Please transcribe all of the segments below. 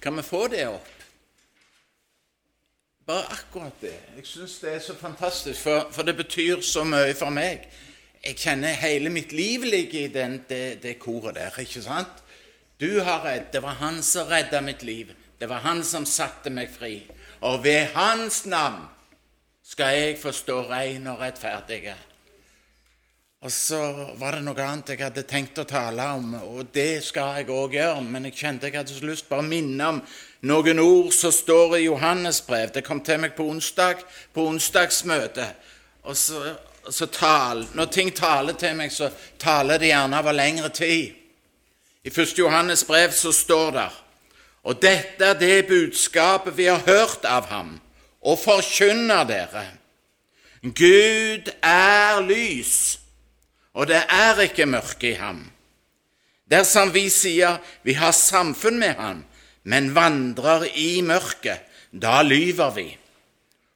Kan vi få det opp? Bare akkurat det. Jeg syns det er så fantastisk, for, for, det betyr så mye for meg. Jeg kjenner hele mitt liv ligger i den, det, det koret der, ikke sant? Du har redd. Det var han som redda mitt liv. Det var han som satte meg fri. Og ved hans navn skal jeg få stå rein og rettferdig. Og så var det noe annet jeg hadde tenkt å tale om, og det skal jeg òg gjøre. Men jeg kjente jeg hadde så lyst bare å minne om noen ord som står i Johannes brev. Det kom til meg på onsdag, på onsdagsmøtet. Og så, så tal, Når ting taler til meg, så taler det gjerne over lengre tid. I 1. Johannes brev så står det Og dette er det budskapet vi har hørt av ham, og forkynner dere. Gud er lys og det er ikke mørke i ham. Dersom vi sier vi har samfunn med ham, men vandrer i mørket, da lyver vi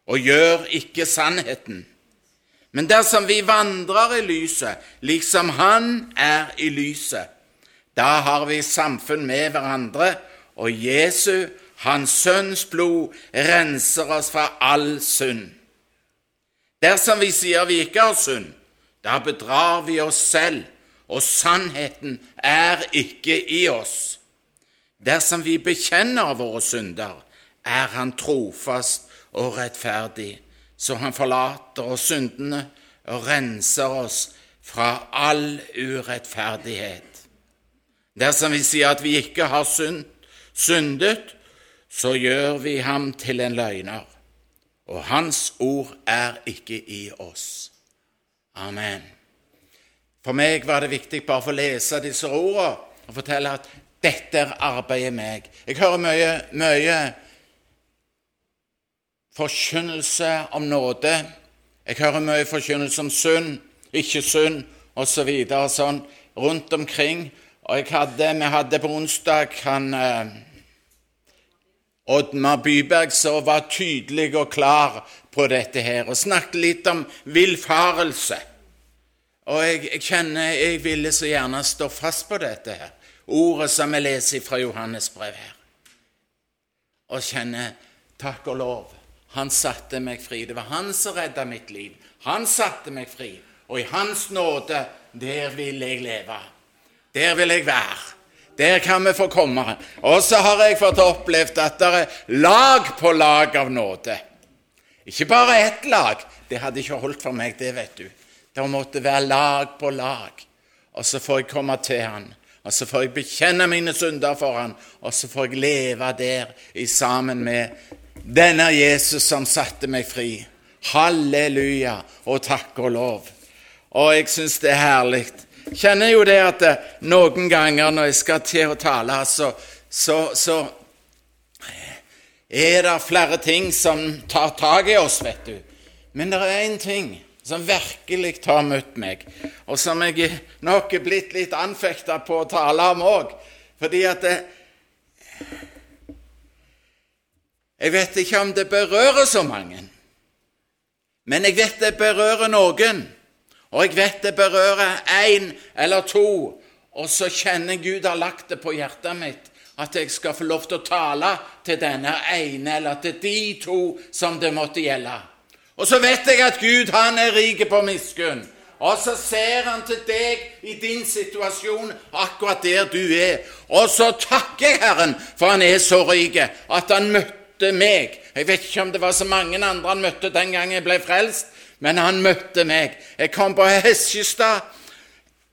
og gjør ikke sannheten. Men dersom vi vandrer i lyset, liksom Han er i lyset, da har vi samfunn med hverandre, og Jesu, Hans Sønns blod, renser oss fra all synd. Dersom vi sier vi ikke har synd, da bedrar vi oss selv, og sannheten er ikke i oss. Dersom vi bekjenner våre synder, er Han trofast og rettferdig, så Han forlater oss syndene og renser oss fra all urettferdighet. Dersom vi sier at vi ikke har synd, syndet, så gjør vi ham til en løgner, og Hans ord er ikke i oss. Amen. For meg var det viktig bare å lese disse ordene og fortelle at dette er arbeidet meg. Jeg hører mye, mye forkynnelse om nåde. Jeg hører mye forkynnelse om synd, ikke synd osv. Så sånn rundt omkring. Og hadde, vi hadde på onsdag han eh, Oddmar Byberg som var tydelig og klar på dette her, og snakket litt om villfarelse. Og jeg, jeg, kjenner jeg ville så gjerne stå fast på dette her, ordet som vi leser fra Johannes brev her, og kjenne takk og lov. Han satte meg fri. Det var han som redda mitt liv. Han satte meg fri. Og i hans nåde, der vil jeg leve. Der vil jeg være. Der kan vi få komme. Og så har jeg fått opplevd at det er lag på lag av nåde. Ikke bare ett lag. Det hadde ikke holdt for meg, det vet du. Det måtte være lag på lag. Og så får jeg komme til Han. Og så får jeg bekjenne mine synder for Han, og så får jeg leve der i sammen med denne Jesus som satte meg fri. Halleluja og takk og lov. Og jeg syns det er herlig. Kjenner jo det at noen ganger når jeg skal til å tale, så, så, så er det flere ting som tar tak i oss, vet du. Men det er én ting som virkelig har møtt meg, og som jeg nok er blitt litt anfekta på å tale om òg. Fordi at det, Jeg vet ikke om det berører så mange, men jeg vet det berører noen. Og jeg vet det berører én eller to, og så kjenner Gud har lagt det på hjertet mitt at jeg skal få lov til å tale til denne ene eller til de to som det måtte gjelde. Og så vet jeg at Gud han er rik på miskunn. Og så ser han til deg i din situasjon, akkurat der du er. Og så takker jeg Herren for han er så rik at han møtte meg. Jeg vet ikke om det var så mange andre han møtte den gangen jeg ble frelst, men han møtte meg. Jeg kom på Hesjestad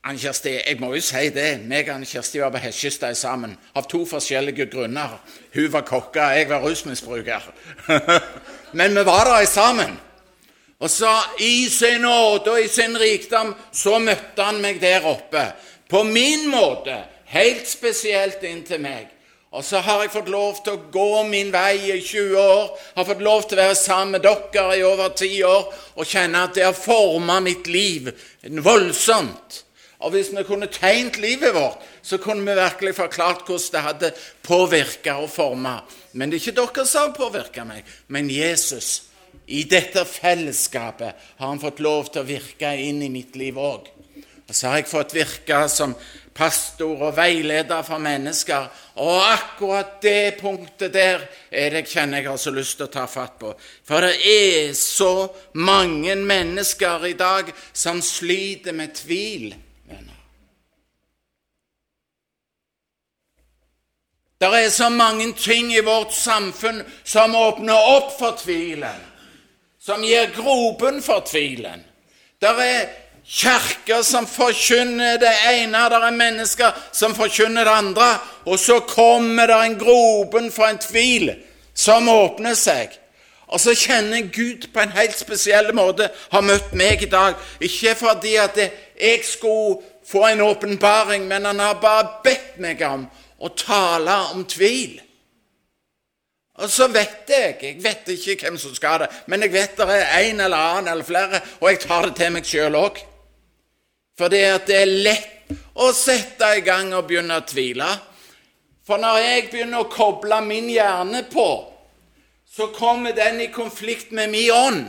Ann Kjersti, jeg må jo si det. meg og Anne Kjersti var på Hesjestad sammen av to forskjellige grunner. Hun var kokka, jeg var rusmisbruker. Men vi var der sammen. Og så i sin nåde og i sin rikdom så møtte han meg der oppe. På min måte. Helt spesielt inn til meg. Og så har jeg fått lov til å gå min vei i 20 år. Har fått lov til å være sammen med dere i over 10 år og kjenne at det har formet mitt liv voldsomt. Og hvis vi kunne tegnet livet vårt, så kunne vi virkelig forklart hvordan det hadde påvirka og forma. Men det er ikke dere som har påvirka meg, men Jesus i dette fellesskapet har han fått lov til å virke inn i mitt liv òg. Og så har jeg fått virke som pastor og veileder for mennesker. Og akkurat det punktet der er det kjenner jeg har så lyst til å ta fatt på. For det er så mange mennesker i dag som sliter med tvil. venner. Det er så mange ting i vårt samfunn som åpner opp for tvilen, som gir grobunn for tvilen. Det er kirker som forkynner det ene, det er mennesker som forkynner det andre, og så kommer det en grobunn for en tvil som åpner seg. Og så kjenner Gud på en helt spesiell måte har møtt meg i dag. Ikke fordi at jeg skulle få en åpenbaring, men han har bare bedt meg om å tale om tvil. Og så vet jeg Jeg vet ikke hvem som skal det, men jeg vet det er en eller annen eller flere, og jeg tar det til meg sjøl òg. For det er lett å sette i gang og begynne å tvile. For når jeg begynner å koble min hjerne på, så kommer den i konflikt med min ånd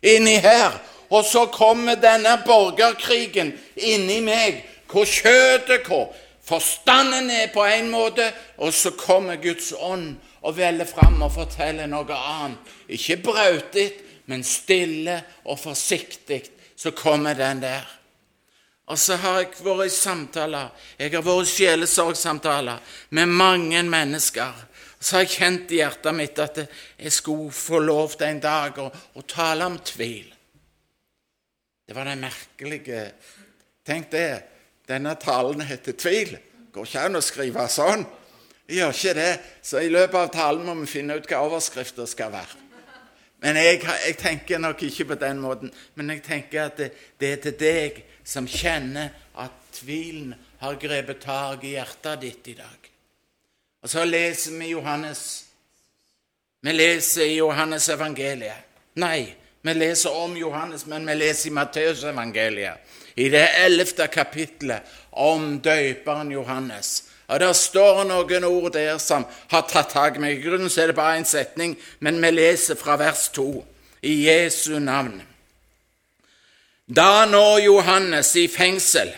inni her. Og så kommer denne borgerkrigen inni meg, hvor kjøttet hvor forstanden er på en måte, og så kommer Guds ånd og veller fram og forteller noe annet. Ikke brautet, men stille og forsiktig, så kommer den der. Og så har jeg vært i samtaler, jeg har vært i sjelesorgsamtaler med mange mennesker. Så har jeg kjent i hjertet mitt at jeg skulle få lov til en dag å, å tale om tvil. Det var det merkelige Tenk det, denne talen heter tvil. Går ikke an å skrive sånn. Jeg gjør ikke det, så i løpet av talen må vi finne ut hva overskriften skal være. Men jeg, jeg, tenker nok ikke på den måten. Men jeg tenker at det, det er til deg som kjenner at tvilen har grepet tak i hjertet ditt i dag. Og så leser vi Johannes. Vi leser i Johannes evangeliet. Nei, vi leser om Johannes, men vi leser i Matteus evangeliet. I det ellevte kapittelet om døperen Johannes. Og Der står noen ord der som har tatt tak i meg. I grunnen så er det bare én setning, men vi leser fra vers 2. I Jesu navn. Da nå Johannes i fengsel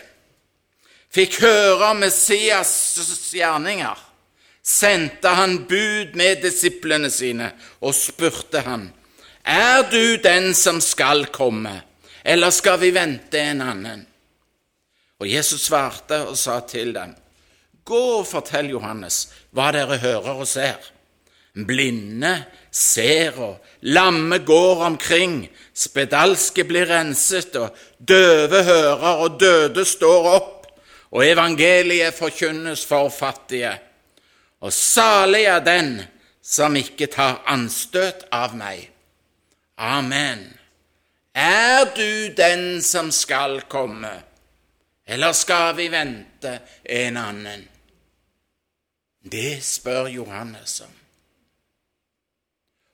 fikk høre om Messias' gjerninger, sendte han bud med disiplene sine og spurte han, Er du den som skal komme, eller skal vi vente en annen? Og Jesus svarte og sa til dem, Gå og fortell Johannes hva dere hører og ser. Blinde ser og lamme går omkring, spedalske blir renset, og døve hører og døde står opp, og evangeliet forkynnes for fattige. Og salig er den som ikke tar anstøt av meg. Amen. Er du den som skal komme, eller skal vi vente en annen? Det spør Johannes om.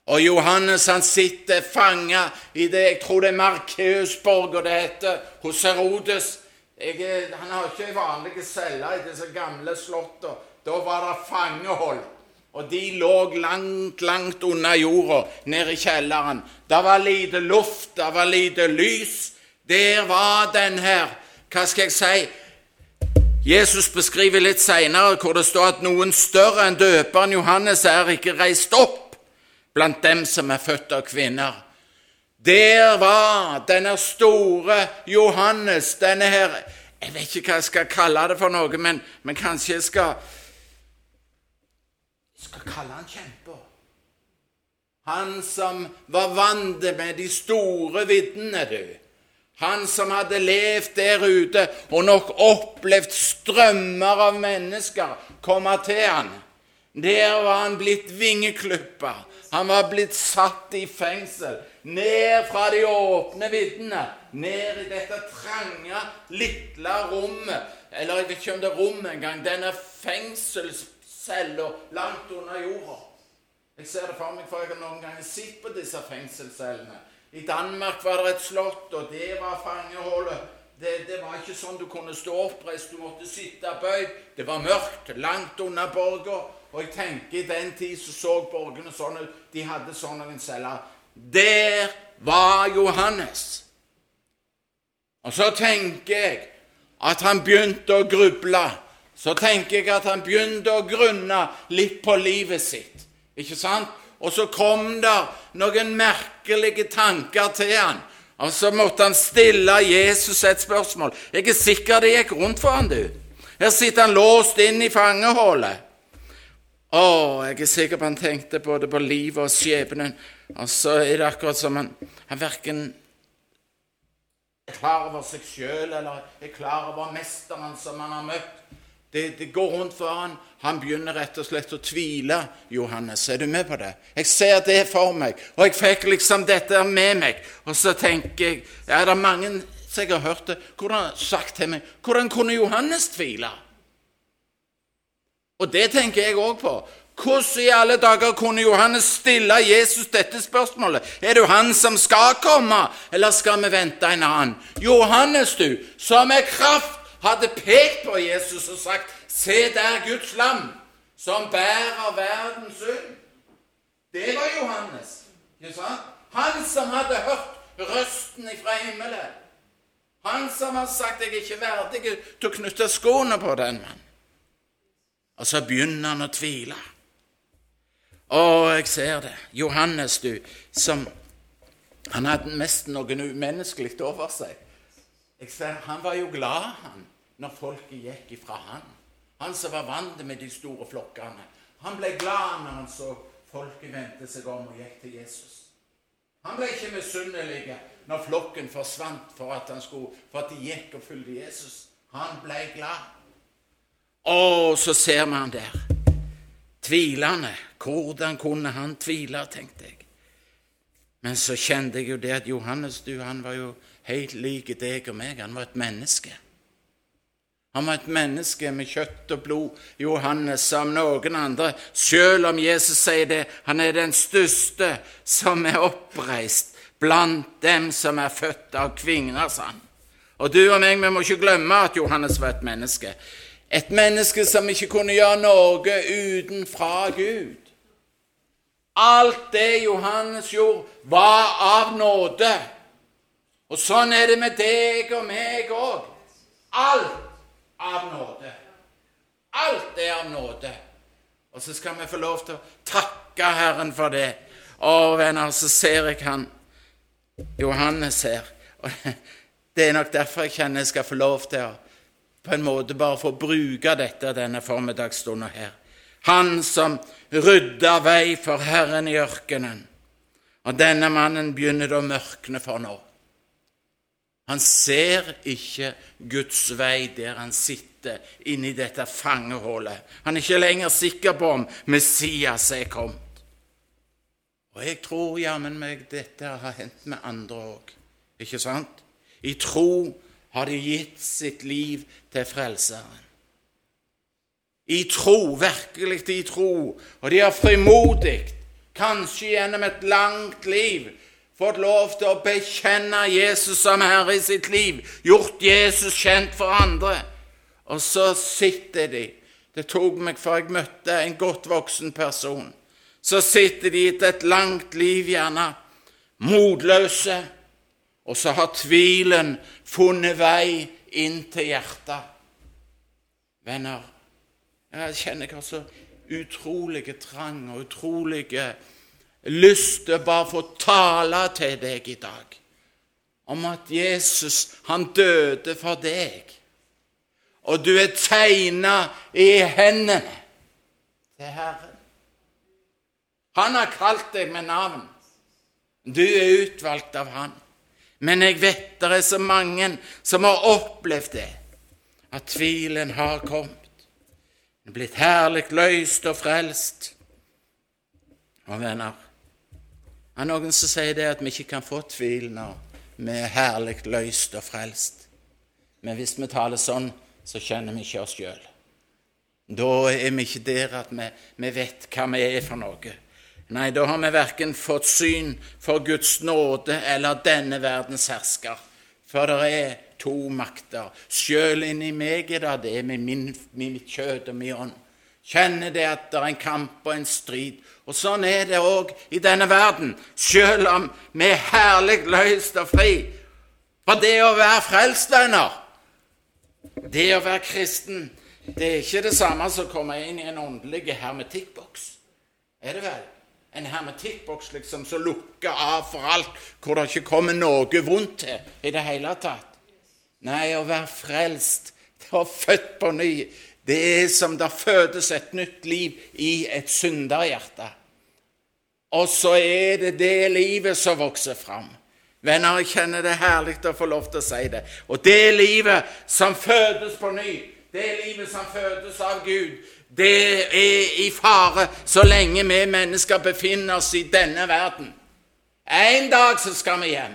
Og Johannes han sitter fanga i det jeg tror det er Markeusborg, og det heter hos Herodes. Jeg, han har ikke ei vanlig celle i disse gamle slottene. Da var det fangehold. Og de lå langt, langt unna jorda, nede i kjelleren. Det var lite luft, det var lite lys. Der var den her, hva skal jeg si, Jesus beskriver litt senere hvor det står at noen større enn døperen Johannes er ikke reist opp blant dem som er født av kvinner. Der var denne store Johannes, denne her Jeg vet ikke hva jeg skal kalle det for noe, men, men kanskje jeg skal skal kalle han kjemper. Han som var vant med de store viddene, du. Han som hadde levd der ute og nok opplevd strømmer av mennesker komme til han. Der var han blitt vingeklippa. Han var blitt satt i fengsel. Ned fra de åpne viddene, ned i dette trange, lille rommet. Eller jeg vet ikke om det er rommet engang. Denne fengselscella langt under jorda. Jeg ser det for meg, for jeg har noen ganger sett på disse fengselscellene. I Danmark var det et slott, og det var fangehullet. Det, det, var ikke sånn du kunne stå oppreist, du måtte sitte bøyd. Det var mørkt, langt unna borger. Og jeg tenker i den tid så så borgerne sånn ut. De hadde sånn en celler. der var Johannes. Og så tenker jeg at han begynte å gruble. Så tenker jeg at han begynte å grunne litt på livet sitt. Ikke sant? Og så kom det noen merkelige tanker til han. Og så måtte han stille Jesus et spørsmål. Jeg er sikker det gikk rundt for han, du. Her sitter han låst inn i fangehullet. Å, jeg er sikker på han tenkte både på livet og skjebnen. Og så er det akkurat som han, han verken er klar over seg sjøl eller er klar over mesteren som han har møtt. Det, det går rundt for han. Han begynner rett og slett å tvile. Johannes, er du med på det? Jeg ser det for meg, og jeg fikk liksom dette med meg. Og så tenker jeg ja, Det er mange som jeg har hørt det, hvordan sagt til meg Hvordan kunne Johannes tvile? Og det tenker jeg òg på. Hvordan i alle dager kunne Johannes stille Jesus dette spørsmålet? Er det han som skal komme, eller skal vi vente en annen? Johannes, du, som er kraft hadde pekt på Jesus og sagt Se der Guds lam, som bærer verdens synd. Det var Johannes. ikke sant? Han som hadde hørt røsten fra himmelen. Han som har sagt 'jeg er ikke verdig til å knytte skoene på den mann'. Og så begynner han å tvile. Å, jeg ser det. Johannes, du, som Han hadde nesten noe umenneskelig over seg. Jeg ser, Han var jo glad, han, når folket gikk ifra han. Han som var vant med de store flokkene. Han ble glad når han så folket vendte seg om og gikk til Jesus. Han ble ikke misunnelig når flokken forsvant for at, skulle, for at de gikk og fulgte Jesus. Han ble glad. Og så ser han der, tvilende. Hvordan kunne han tvile, tenkte jeg. Men så kjente jeg jo det at Johannes, du, han var jo helt lik deg og meg. Han var et menneske. Han var et menneske med kjøtt og blod, Johannes, som noen andre. Selv om Jesus sier det, han er den største som er oppreist blant dem som er født av kvinner, sa han. Og du og meg, vi må ikke glemme at Johannes var et menneske. Et menneske som ikke kunne gjøre noe utenfra Gud. Alt det Johannes gjorde, var av nåde. Og sånn er det med deg og meg òg. Alt av nåde. Alt er av nåde. Og så skal vi få lov til å takke Herren for det. Å, venner, så ser jeg han Johannes her. Og det er nok derfor jeg kjenner jeg skal få lov til å på en måte bare få bruke dette denne formiddagsstunden her. Han som rydda vei for Herren i ørkenen. Og denne mannen begynner det å mørkne for nå. Han ser ikke Guds vei der han sitter inni dette fangehullet. Han er ikke lenger sikker på om Messias er kommet. Og jeg tror jammen meg dette har hendt med andre òg, ikke sant? I tro har de gitt sitt liv til Frelseren. I tro, virkelig i tro, og de har frimodig, kanskje gjennom et langt liv, fått lov til å bekjenne Jesus som Herre i sitt liv, gjort Jesus kjent for andre. Og så sitter de Det tok meg før jeg møtte en godt voksen person. Så sitter de etter et langt liv, gjerne motløse, og så har tvilen funnet vei inn til hjertet. Venner, jeg kjenner har så utrolige trang og utrolige lyst til å bare få tale til deg i dag om at Jesus, han døde for deg, og du er tegna i hendene til Herren. Han har kalt deg med navn. Du er utvalgt av Han. Men jeg vet det er så mange som har opplevd det, at tvilen har kommet. Den er blitt herlig løst og frelst. Og venner, det er noen som sier det at vi ikke kan få tvil når vi er herlig løst og frelst. Men hvis vi taler sånn, så kjenner vi ikke oss sjøl. Da er vi ikke der at vi, vi vet hva vi er for noe. Nei, da har vi verken fått syn for Guds nåde eller denne verdens hersker. For det er to makter. Sjøl inni meg er det det med min, mitt kjøtt og min ånd. Kjenner det at det er en kamp og en strid. Og sånn er det òg i denne verden, selv om vi er herlig løst og fri. For det å være frelst, venner, det å være kristen, det er ikke det samme som å komme inn i en åndelig hermetikkboks. Er det vel? En hermetikkboks liksom som lukker av for alt, hvor det ikke kommer noe vondt til i det hele tatt. Nei, å være frelst, det å være født på ny, det er som det fødes et nytt liv i et synderhjerte. Og så er det det livet som vokser fram. Venner, jeg kjenner det herlig å få lov til å si det. Og det livet som fødes på ny, det livet som fødes av Gud, det er i fare så lenge vi mennesker befinner oss i denne verden. En dag så skal vi hjem,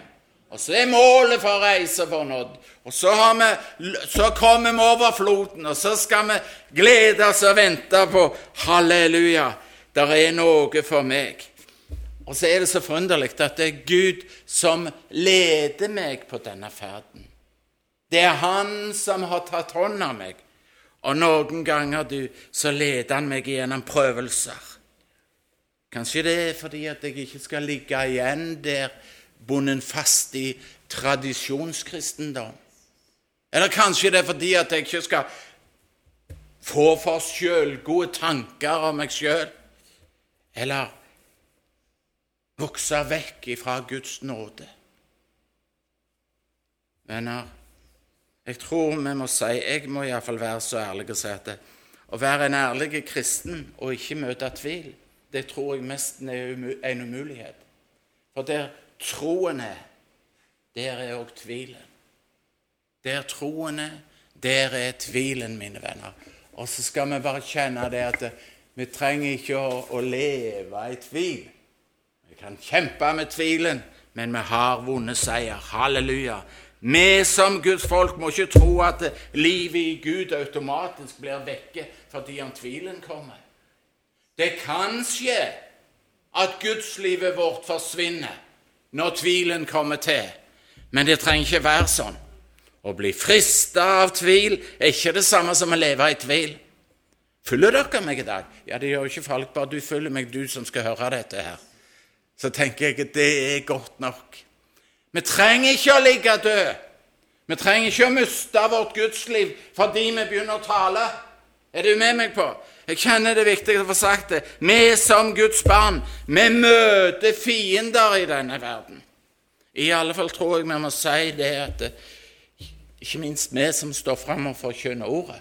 og så er målet for reise vår nådd. Og så, vi, så kommer vi over floden, og så skal vi glede oss og vente på halleluja, der er noe for meg. Og så er det så forunderlig at det er Gud som leder meg på denne ferden. Det er Han som har tatt hånd av meg. Og noen ganger du, så leder Han meg gjennom prøvelser. Kanskje det er fordi at jeg ikke skal ligge igjen der bundet fast i tradisjonskristendom. Eller kanskje det er fordi at jeg ikke skal få for sjølgode tanker om meg sjøl. Eller vokse vekk ifra Guds nåde. Venner, jeg tror vi må si Jeg må iallfall være så ærlig og si at det, å være en ærlig kristen og ikke møte tvil, det tror jeg mest er en umulighet. For der troen er, der er òg tvilen. Der troen er, der er tvilen, mine venner. Og så skal vi bare kjenne det at vi trenger ikke å, leve i tvil. Vi kan kjempe med tvilen, men vi har vunnet seier. Halleluja. Vi som Guds folk må ikke tro at livet i Gud automatisk blir vekke fordi om tvilen kommer. Det kan skje at gudslivet vårt forsvinner når tvilen kommer til, men det trenger ikke være sånn. Å bli frista av tvil er ikke det samme som å leve i tvil. Følger dere meg i dag? Ja, det gjør jo ikke folk, bare du følger meg, du som skal høre dette her. Så tenker jeg at det er godt nok. Vi trenger ikke å ligge død. Vi trenger ikke å miste vårt gudsliv fordi vi begynner å tale. Er du med meg på? Jeg kjenner det er viktig å få sagt det. Vi som Guds barn, vi møter fiender i denne verden. I alle fall tror jeg vi må si det at ikke minst vi som står fram og forkynner ordet,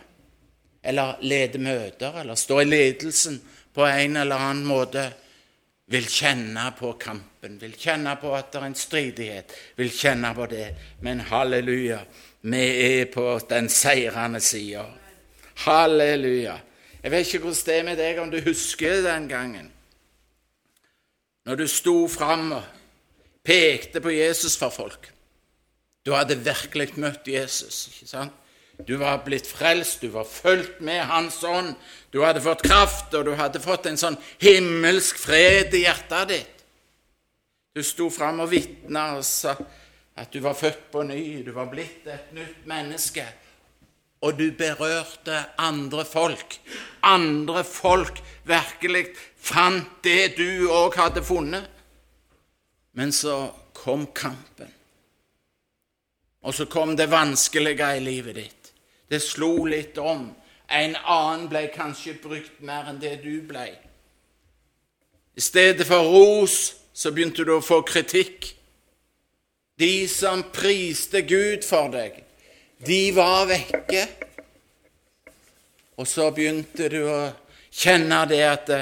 eller leder møter, eller står i ledelsen på en eller annen måte, vil kjenne på kampen, vil kjenne på at det er en stridighet, vil kjenne på det. Men halleluja, vi er på den seirende sida. Halleluja. Jeg vet ikke hvordan det er med deg, om du husker den gangen. Når du sto fram og pekte på Jesus for folk. Du hadde virkelig møtt Jesus. ikke sant? Du var blitt frelst, du var fulgt med Hans ånd. Du hadde fått kraft, og du hadde fått en sånn himmelsk fred i hjertet ditt. Du sto fram og vitna og sa at du var født på ny, du var blitt et nytt menneske. Og du berørte andre folk. Andre folk virkelig fant det du òg hadde funnet. Men så kom kampen. Og så kom det vanskelige i livet ditt. Det slo litt om. En annen ble kanskje brukt mer enn det du ble. I stedet for ros så begynte du å få kritikk. De som priste Gud for deg, de var vekke. Og så begynte du å kjenne det at det,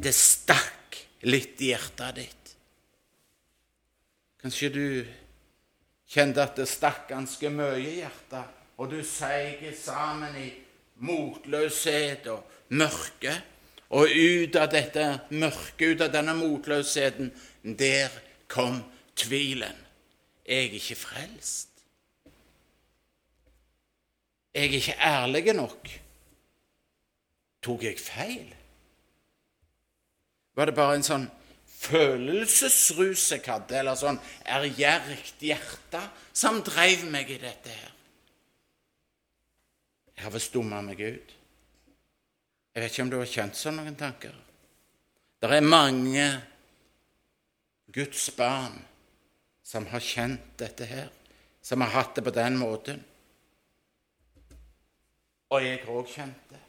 det stakk litt i hjertet ditt. Kanskje du kjente at det stakk ganske mye i hjertet, og du seig sammen i motløshet og mørke. Og ut av dette mørket, ut av denne motløsheten, der kom tvilen. Jeg er ikke frelst. Jeg er ikke ærlig nok. Tok jeg feil? Var det bare en sånn følelsesrus hadde, eller sånn ærgjerrigt hjerte, som drev meg i dette her. Jeg har visst dumma meg ut. Jeg vet ikke om du har kjent sånn noen tanker. Det er mange Guds barn som har kjent dette her, som har hatt det på den måten. Og jeg har òg kjent det.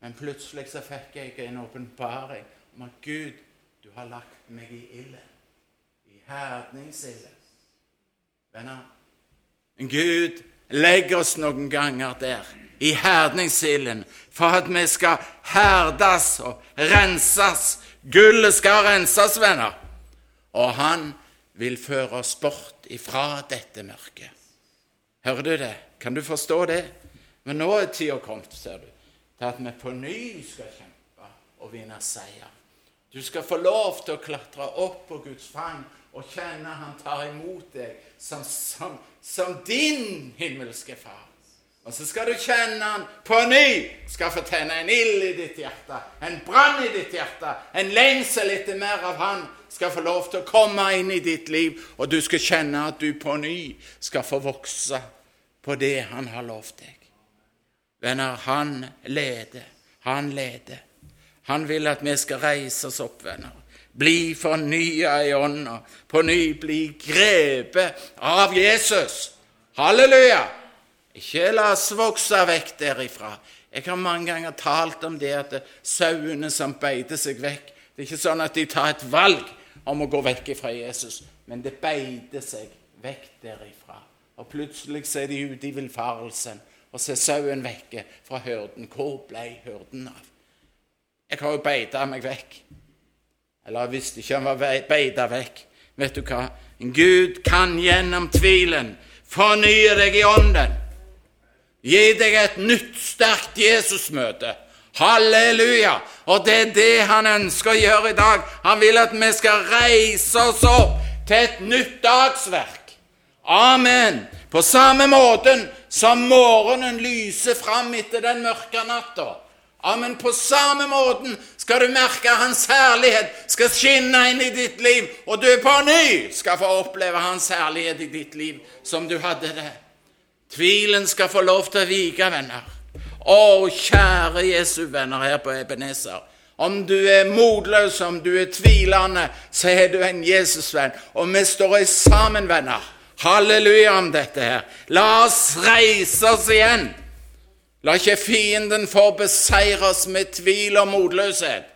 Men plutselig så fikk jeg en åpenbaring om at Gud, du har lagt meg i ilden. I herdningsilden. Venner, Gud legger oss noen ganger der, i herdningsilden, for at vi skal herdes og renses. Gullet skal renses, venner. Og han vil føre oss bort ifra dette mørket. Hører du det? Kan du forstå det? Men nå er tida kommet, ser du, til at vi på ny skal kjempe og vinne seier. Du skal få lov til å klatre opp på Guds fang og kjenne Han tar imot deg som, som, som din himmelske far. Og så skal du kjenne Han på ny skal få tenne en ild i ditt hjerte, en brann i ditt hjerte, en lengsel etter mer av Han skal få lov til å komme inn i ditt liv, og du skal kjenne at du på ny skal få vokse på det Han har lovt deg. Venner, Han leder. Han leder. Han vil at vi skal reise oss opp, venner. Bli fornya i ånda. På ny bli grepet av Jesus. Halleluja! Ikke la oss vokse vekk derifra. Jeg har mange ganger talt om det at sauene som beiter seg vekk Det er ikke sånn at de tar et valg om å gå vekk fra Jesus, men det beiter seg vekk derifra. Og plutselig så er de ute i villfarelsen, og så er sauen vekke fra hyrden. Hvor ble hyrden av? Jeg har jo beita meg vekk. Eller jeg visste ikke han var beita vekk. Vet du hva? Gud kan gjennom tvilen fornye deg i ånden. Gi deg et nytt, sterkt Jesusmøte. Halleluja! Og det er det han ønsker å gjøre i dag. Han vil at vi skal reise oss opp til et nytt dagsverk. Amen. På samme måten som morgenen lyser fram etter den mørke natta. Amen. På samme måten skal du merke Hans herlighet skal skinne inn i ditt liv, og du på ny skal få oppleve Hans herlighet i ditt liv som du hadde det. Tvilen skal få lov til å vike, venner. Å, kjære Jesu venner her på Ebenezer. Om du er motløs, om du er tvilende, så er du en Jesusvenn. Og vi står sammen, venner. Halleluja om dette her. La oss reise oss igjen. La ikke fienden få beseire oss med tvil og motløshet.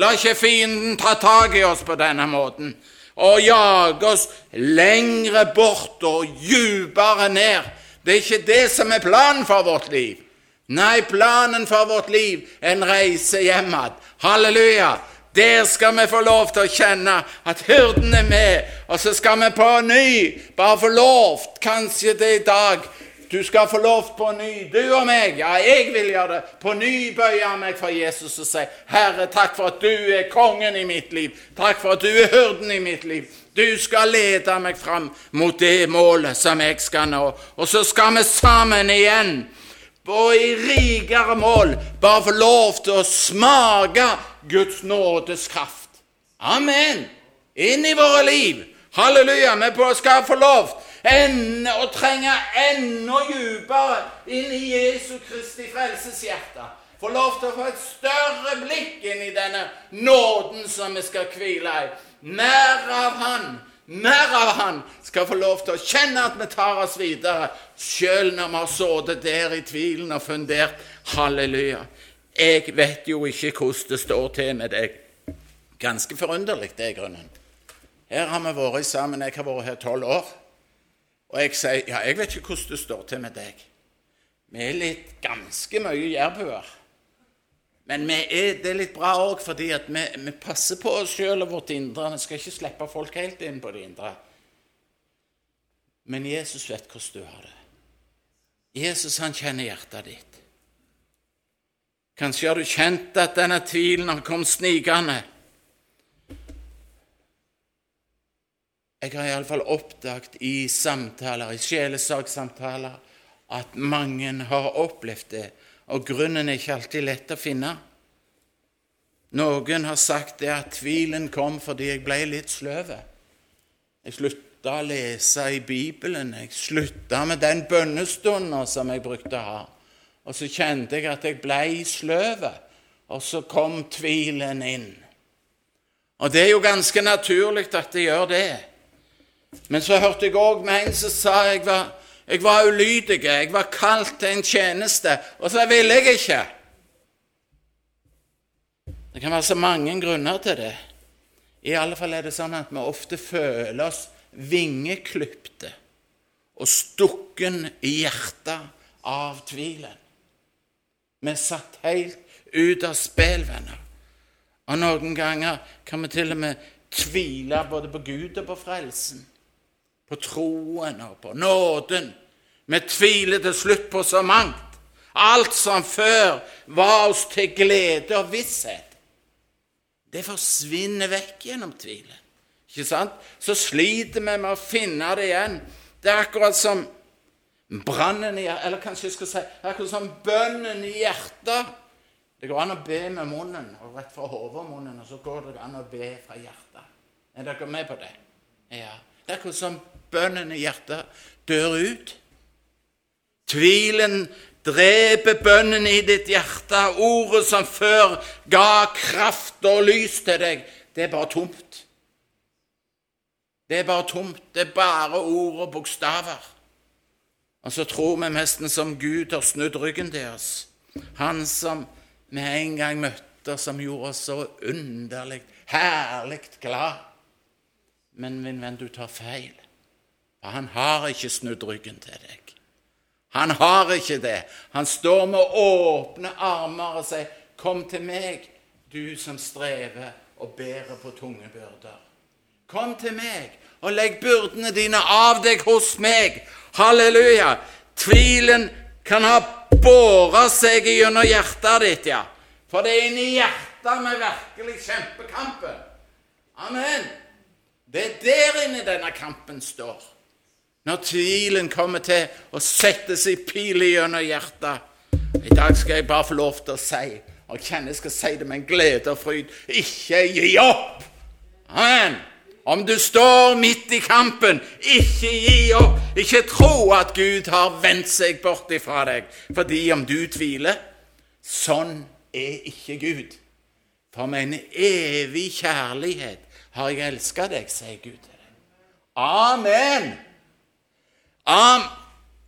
La ikke fienden ta tak i oss på denne måten og jage oss lengre bort og dypere ned. Det er ikke det som er planen for vårt liv. Nei, planen for vårt liv er en reise hjem igjen. Halleluja! Der skal vi få lov til å kjenne at hyrden er med, og så skal vi på ny bare få lov, kanskje det i dag Du skal få lov på ny, du og meg, ja, jeg vil gjøre det, på ny bøye meg for Jesus og si, Herre, takk for at du er kongen i mitt liv. Takk for at du er hyrden i mitt liv. Du skal lede meg fram mot det målet som jeg skal nå. Og så skal vi sammen igjen og i rikere mål bare få lov til å smake Guds nådes kraft. Amen. Inn i våre liv. Halleluja. Vi skal få lov enda, og trenge enda dypere inn i Jesu Kristi frelseshjerte. Få lov til å få et større blikk inn i denne nåden som vi skal hvile i. Mer av Han mer av Han skal få lov til å kjenne at vi tar oss videre, sjøl når vi har sittet der i tvilen og fundert. Halleluja. Jeg vet jo ikke hvordan det står til med deg. Ganske forunderlig, det er grunnen. Her har vi vært sammen. Jeg har vært her tolv år. Og jeg sier ja, jeg vet ikke hvordan det står til med deg. Vi er litt ganske mye jærbuer. Men er, det er litt bra òg fordi vi, vi, passer på oss sjøl og vårt indre. Vi skal ikke slippe folk helt inn på det indre. Men Jesus vet hvordan du har det. Jesus han kjenner hjertet ditt. Kanskje har du kjent at denne tvilen har kommet snikende. Jeg har iallfall oppdaget i samtaler, i sjelesorgsamtaler, at mange har opplevd det og grunnen er ikke alltid lett å finne. Noen har sagt det at tvilen kom fordi jeg ble litt sløv. Jeg slutta å lese i Bibelen. Jeg slutta med den bønnestunden som jeg brukte å ha. Og så kjente jeg at jeg ble sløv. og så kom tvilen inn. Og det er jo ganske naturlig at det gjør det. Men så hørte jeg òg med en som sa jeg var, jeg var ulydig, jeg var kalt til en tjeneste, og så ville jeg ikke. Det kan være så mange grunner til det. I alle fall er det sånn at vi ofte føler oss vingeklypte og stukken i hjertet av tvilen. Vi er satt helt ut av spill, venner. Og noen ganger kan vi til og med tvile både på Gud og på frelsen. På troen og på nåden. Vi tviler til slutt på så mangt. Alt som før var oss til glede og visshet. Det forsvinner vekk gjennom tvilen. Ikke sant? Så sliter vi med å finne det igjen. Det er akkurat som brannen i Eller kanskje jeg skal si akkurat som bønnen i hjertet. Det går an å be med munnen, og rett fra hodet og munnen, og så går det an å be fra hjertet. Er dere med på det? Ja. Det er akkurat som bønnen i hjertet dør ut. Tvilen dreper bønnen i ditt hjerte. Ordet som før ga kraft og lys til deg, det er bare tomt. Det er bare tomt. Det er bare ord og bokstaver. Og så tror vi nesten som Gud har snudd ryggen til oss. Han som vi en gang møtte, som gjorde oss så underlig, herlig glad. Men min venn, du tar feil. For han har ikke snudd ryggen til deg. Han har ikke det. Han står med åpne armer og sier, 'Kom til meg, du som strever og bærer på tunge byrder.' Kom til meg og legg byrdene dine av deg hos meg. Halleluja! Tvilen kan ha båret seg gjennom hjertet ditt, ja. For det er inni hjertet vi virkelig kjemper kampen. Amen. Det er der inne denne kampen står. Når tvilen kommer til å sette seg pil gjennom hjertet. I dag skal jeg bare få lov til å si, og jeg skal si det med en glede og fryd, ikke gi opp! Amen. Om du står midt i kampen, ikke gi opp. Ikke tro at Gud har vendt seg bort ifra deg. Fordi om du tviler Sånn er ikke Gud. For med en evig kjærlighet har jeg elska deg, sier Gud til deg. Amen. Am.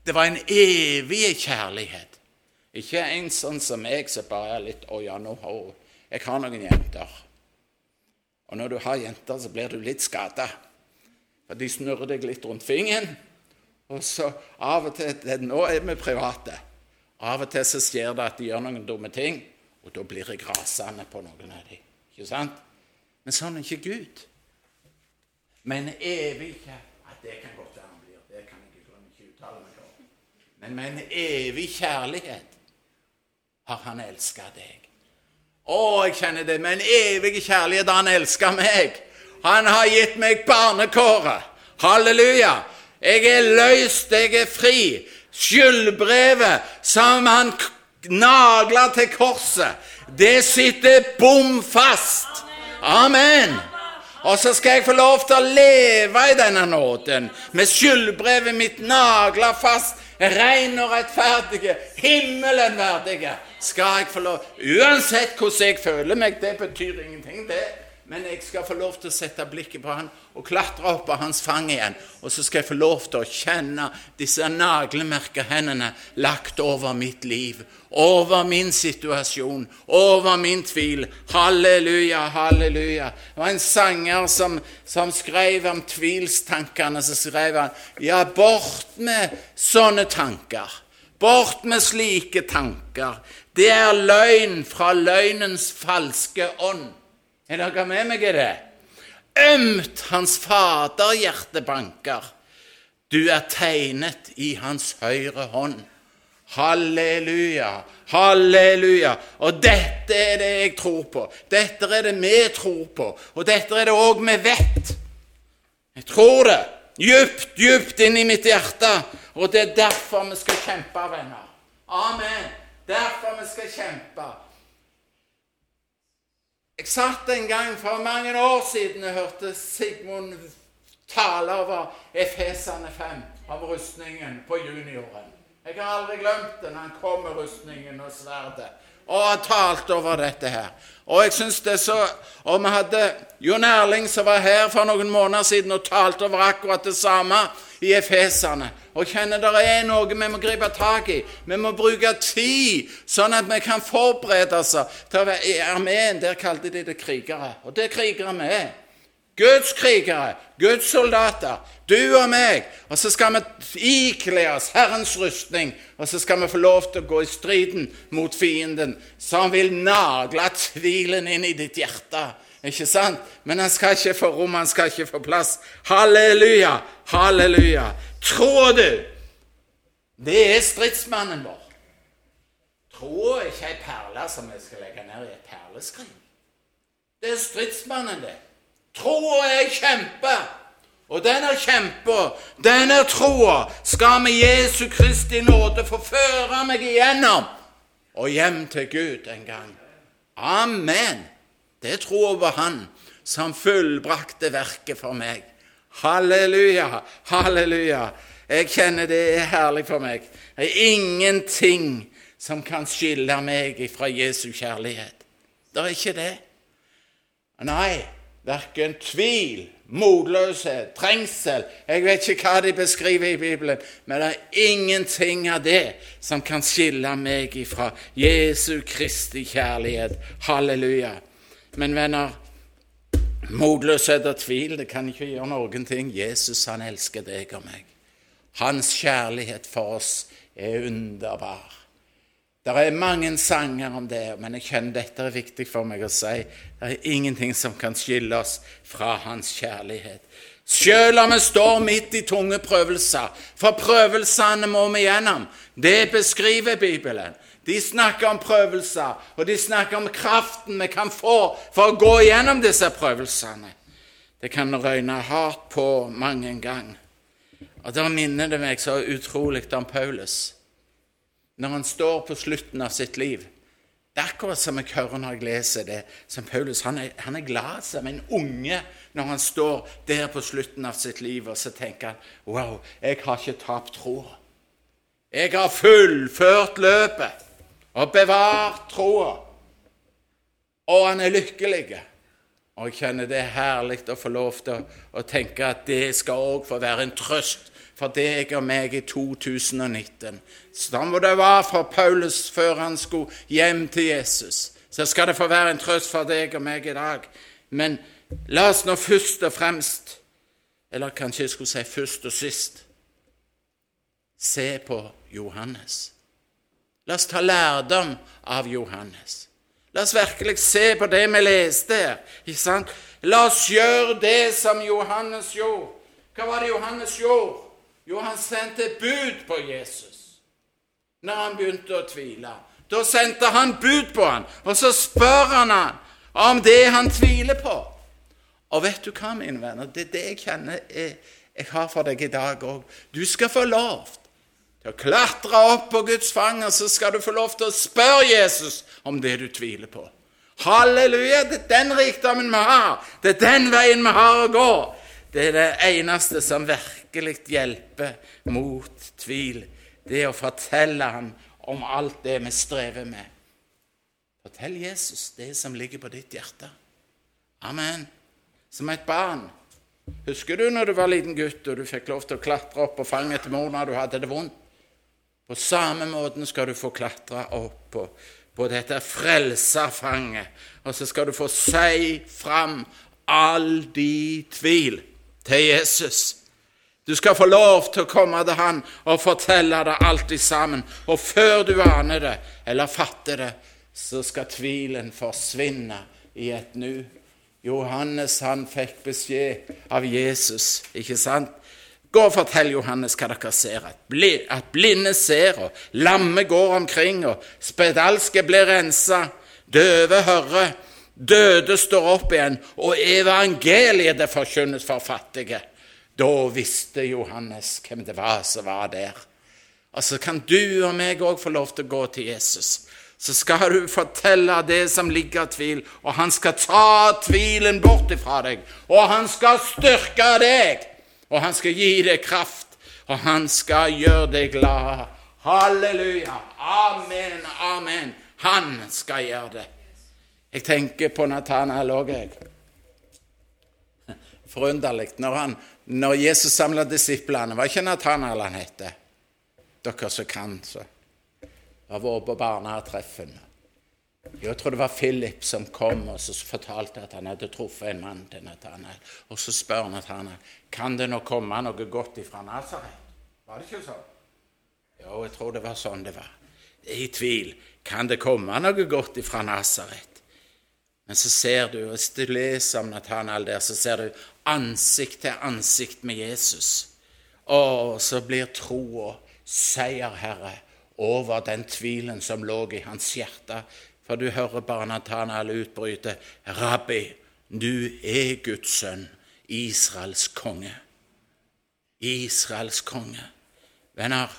Det var en evig kjærlighet. Ikke en sånn som meg som bare er litt Å ja, nå har hun Jeg har noen jenter. Og når du har jenter, så blir du litt skada. For de snurrer deg litt rundt fingeren. Og så av og til det, Nå er vi private. Av og til så skjer det at de gjør noen dumme ting, og da blir jeg rasende på noen av dem. Ikke sant? Men sånn er ikke Gud. Men evig kjærlighet Det kan godt være han blir. Det kan jeg ikke, uttale meg om. Men med en evig kjærlighet har han elska deg. Å, jeg kjenner det. Med en evig kjærlighet har han elska meg. Han har gitt meg barnekåret. Halleluja. Jeg er løst, jeg er fri. Skyldbrevet som han nagla til korset, det sitter bom fast. Amen. Og så skal jeg få lov til å leve i denne nåden, med skyldbrevet mitt nagla fast, ren og rettferdige, himmelen verdige. Skal jeg få lov Uansett hvordan jeg føler meg, det betyr ingenting, det. Men jeg skal få lov til å sette blikket på han og klatre opp på hans fang igjen. Og så skal jeg få lov til å kjenne disse naglemerka hendene lagt over mitt liv, over min situasjon, over min tvil. Halleluja, halleluja. Det var en sanger som, som skrev om tvilstankene. Så skrev han Ja, bort med sånne tanker. Bort med slike tanker. Det er løgn fra løgnens falske ånd. Er dere med meg i det? Ømt hans faderhjerte banker. Du er tegnet i hans høyre hånd. Halleluja, halleluja. Og dette er det jeg tror på. Dette er det vi tror på. Og dette er det òg vi vet. Jeg tror det djupt, djupt inn i mitt hjerte. Og det er derfor vi skal kjempe, venner. Amen. Derfor vi skal kjempe. Jeg satt en gang for mange år siden og hørte Sigmund tale over Efesene 5, om rustningen på junioren. Jeg har aldri glemt det når han kom med rustningen og sverdet. Og har talt over dette her. Og jeg synes det er så Og vi hadde Jon Erling som var her for noen måneder siden og talte over akkurat det samme i Efesene. Og kjenner det er noe vi må gripe tak i. Vi må bruke tid, sånn at vi kan forberede oss til å være i armeen. Der kalte de det krigere. Og det er krigere vi er. Guds krigere, Guds soldater, du og meg. Og så skal vi ikle oss Herrens rustning, og så skal vi få lov til å gå i striden mot fienden, som vil nagle tvilen inn i ditt hjerte. Ikke sant? Men han skal ikke få rom, han skal ikke få plass. Halleluja! Halleluja! Tror du det er stridsmannen vår? Troa er ikke ei perle som vi skal legge ned i et perleskrin. Det er stridsmannen, det. Troa er kjempe. Og denne kjempa, denne troa, skal med Jesu Kristi nåde få føre meg igjennom og hjem til Gud en gang. Amen. Det er troa på Han som fullbrakte verket for meg. Halleluja, halleluja. Jeg kjenner det er herlig for meg. Det er ingenting som kan skille meg fra Jesu kjærlighet. Det er ikke det. Nei, verken tvil, motløshet, trengsel Jeg vet ikke hva de beskriver i Bibelen, men det er ingenting av det som kan skille meg ifra Jesu Kristi kjærlighet. Halleluja. Men venner, motløshet og tvil, det kan ikke gjøre noen ting. Jesus, han elsker deg og meg. Hans kjærlighet for oss er underbar. Det er mange sanger om det, men jeg kjenner dette er viktig for meg å si. Det er ingenting som kan skille oss fra Hans kjærlighet. Selv om vi står midt i tunge prøvelser, for prøvelsene må vi gjennom. Det beskriver Bibelen. De snakker om prøvelser, og de snakker om kraften vi kan få for å gå gjennom disse prøvelsene. Det kan røyne hardt på mange ganger. Og Da minner det meg så utrolig om Paulus når han står på slutten av sitt liv. Det er akkurat som jeg hører når jeg leser det. som Paulus, Han er, han er glad som en unge når han står der på slutten av sitt liv, og så tenker han Wow, jeg har ikke tapt troa. Jeg har fullført løpet og bevart troa. Og han er lykkelig. Og jeg kjenner det er herlig å få lov til å, å tenke at det skal òg få være en trøst for deg og meg i 2019. Sånn det var for Paulus før han skulle hjem til Jesus. Så skal det få være en trøst for deg og meg i dag. Men la oss nå først og fremst, eller kanskje jeg skulle si først og sist, se på Johannes. La oss ta lærdom av Johannes. La oss virkelig se på det vi leste her. ikke sant? La oss gjøre det som Johannes gjorde. Hva var det Johannes gjorde? Jo, han sendte bud på Jesus når han begynte å tvile. Da sendte han bud på han, og så spør han han om det han tviler på. Og vet du hva, mine venner, det er det jeg kjenner jeg, jeg har for deg i dag òg. Du skal få lov til å klatre opp på Guds fang, og så skal du få lov til å spørre Jesus om det du tviler på. Halleluja! Det er den rikdommen vi har. Det er den veien vi har å gå. Det er det eneste som virkelig hjelper mot tvil. Det å fortelle ham om alt det vi strever med. Fortell Jesus det som ligger på ditt hjerte. Amen. Som et barn. Husker du når du var liten gutt og du fikk lov til å klatre opp på fanget til mor når du hadde det vondt? På samme måten skal du få klatre opp på, på dette frelserfanget, og så skal du få si fram all din tvil til Jesus. Du skal få lov til å komme til Han og fortelle det alltid sammen. Og før du aner det eller fatter det, så skal tvilen forsvinne i et nu. Johannes han fikk beskjed av Jesus, ikke sant? Gå og fortell Johannes hva dere ser, at, bli, at blinde ser, og lamme går omkring, og spedalske blir rensa, døve hører, døde står opp igjen, og evangeliet det forkynnes for fattige. Da visste Johannes hvem det var som var der. Og så kan du og meg òg få lov til å gå til Jesus. Så skal du fortelle det som ligger av tvil, og han skal ta tvilen bort ifra deg. Og han skal styrke deg, og han skal gi deg kraft, og han skal gjøre deg glad. Halleluja. Amen, amen. Han skal gjøre det. Jeg tenker på Nathanael òg, jeg. Forunderlig. Når, han, når Jesus samla disiplene, var ikke Nathanael han het? Dere som kan, så. Har vært på barnetreffene. Jeg tror det var Philip som kom og så fortalte at han hadde truffet en mann til Nathanael. Og så spør Nathanael kan det nå komme noe godt ifra Nasaret. Var det ikke sånn? Jo, jeg tror det var sånn det var. I tvil. Kan det komme noe godt ifra Nasaret? Men så ser du, hvis du leser om Nathanael der, så ser du ansikt til ansikt med Jesus. Og så blir troa seier, Herre, over den tvilen som lå i hans hjerte. For du hører bare Nathanael utbryte, Rabbi, du er Guds sønn, Israels konge. Israels konge. Venner,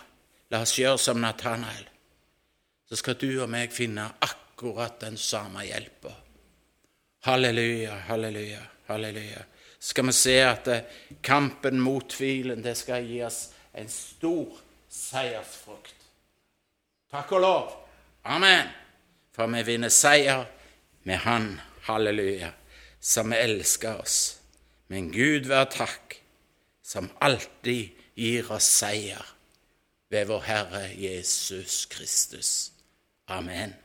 la oss gjøre som Nathanael. Så skal du og meg finne akkurat den samme hjelpa. Halleluja, halleluja, halleluja. Skal vi se at eh, kampen mot tvilen, det skal gi oss en stor seiersfrukt. Takk og lov. Amen. For vi vinner seier med Han, halleluja, som elsker oss. Men Gud vær takk, som alltid gir oss seier ved vår Herre Jesus Kristus. Amen.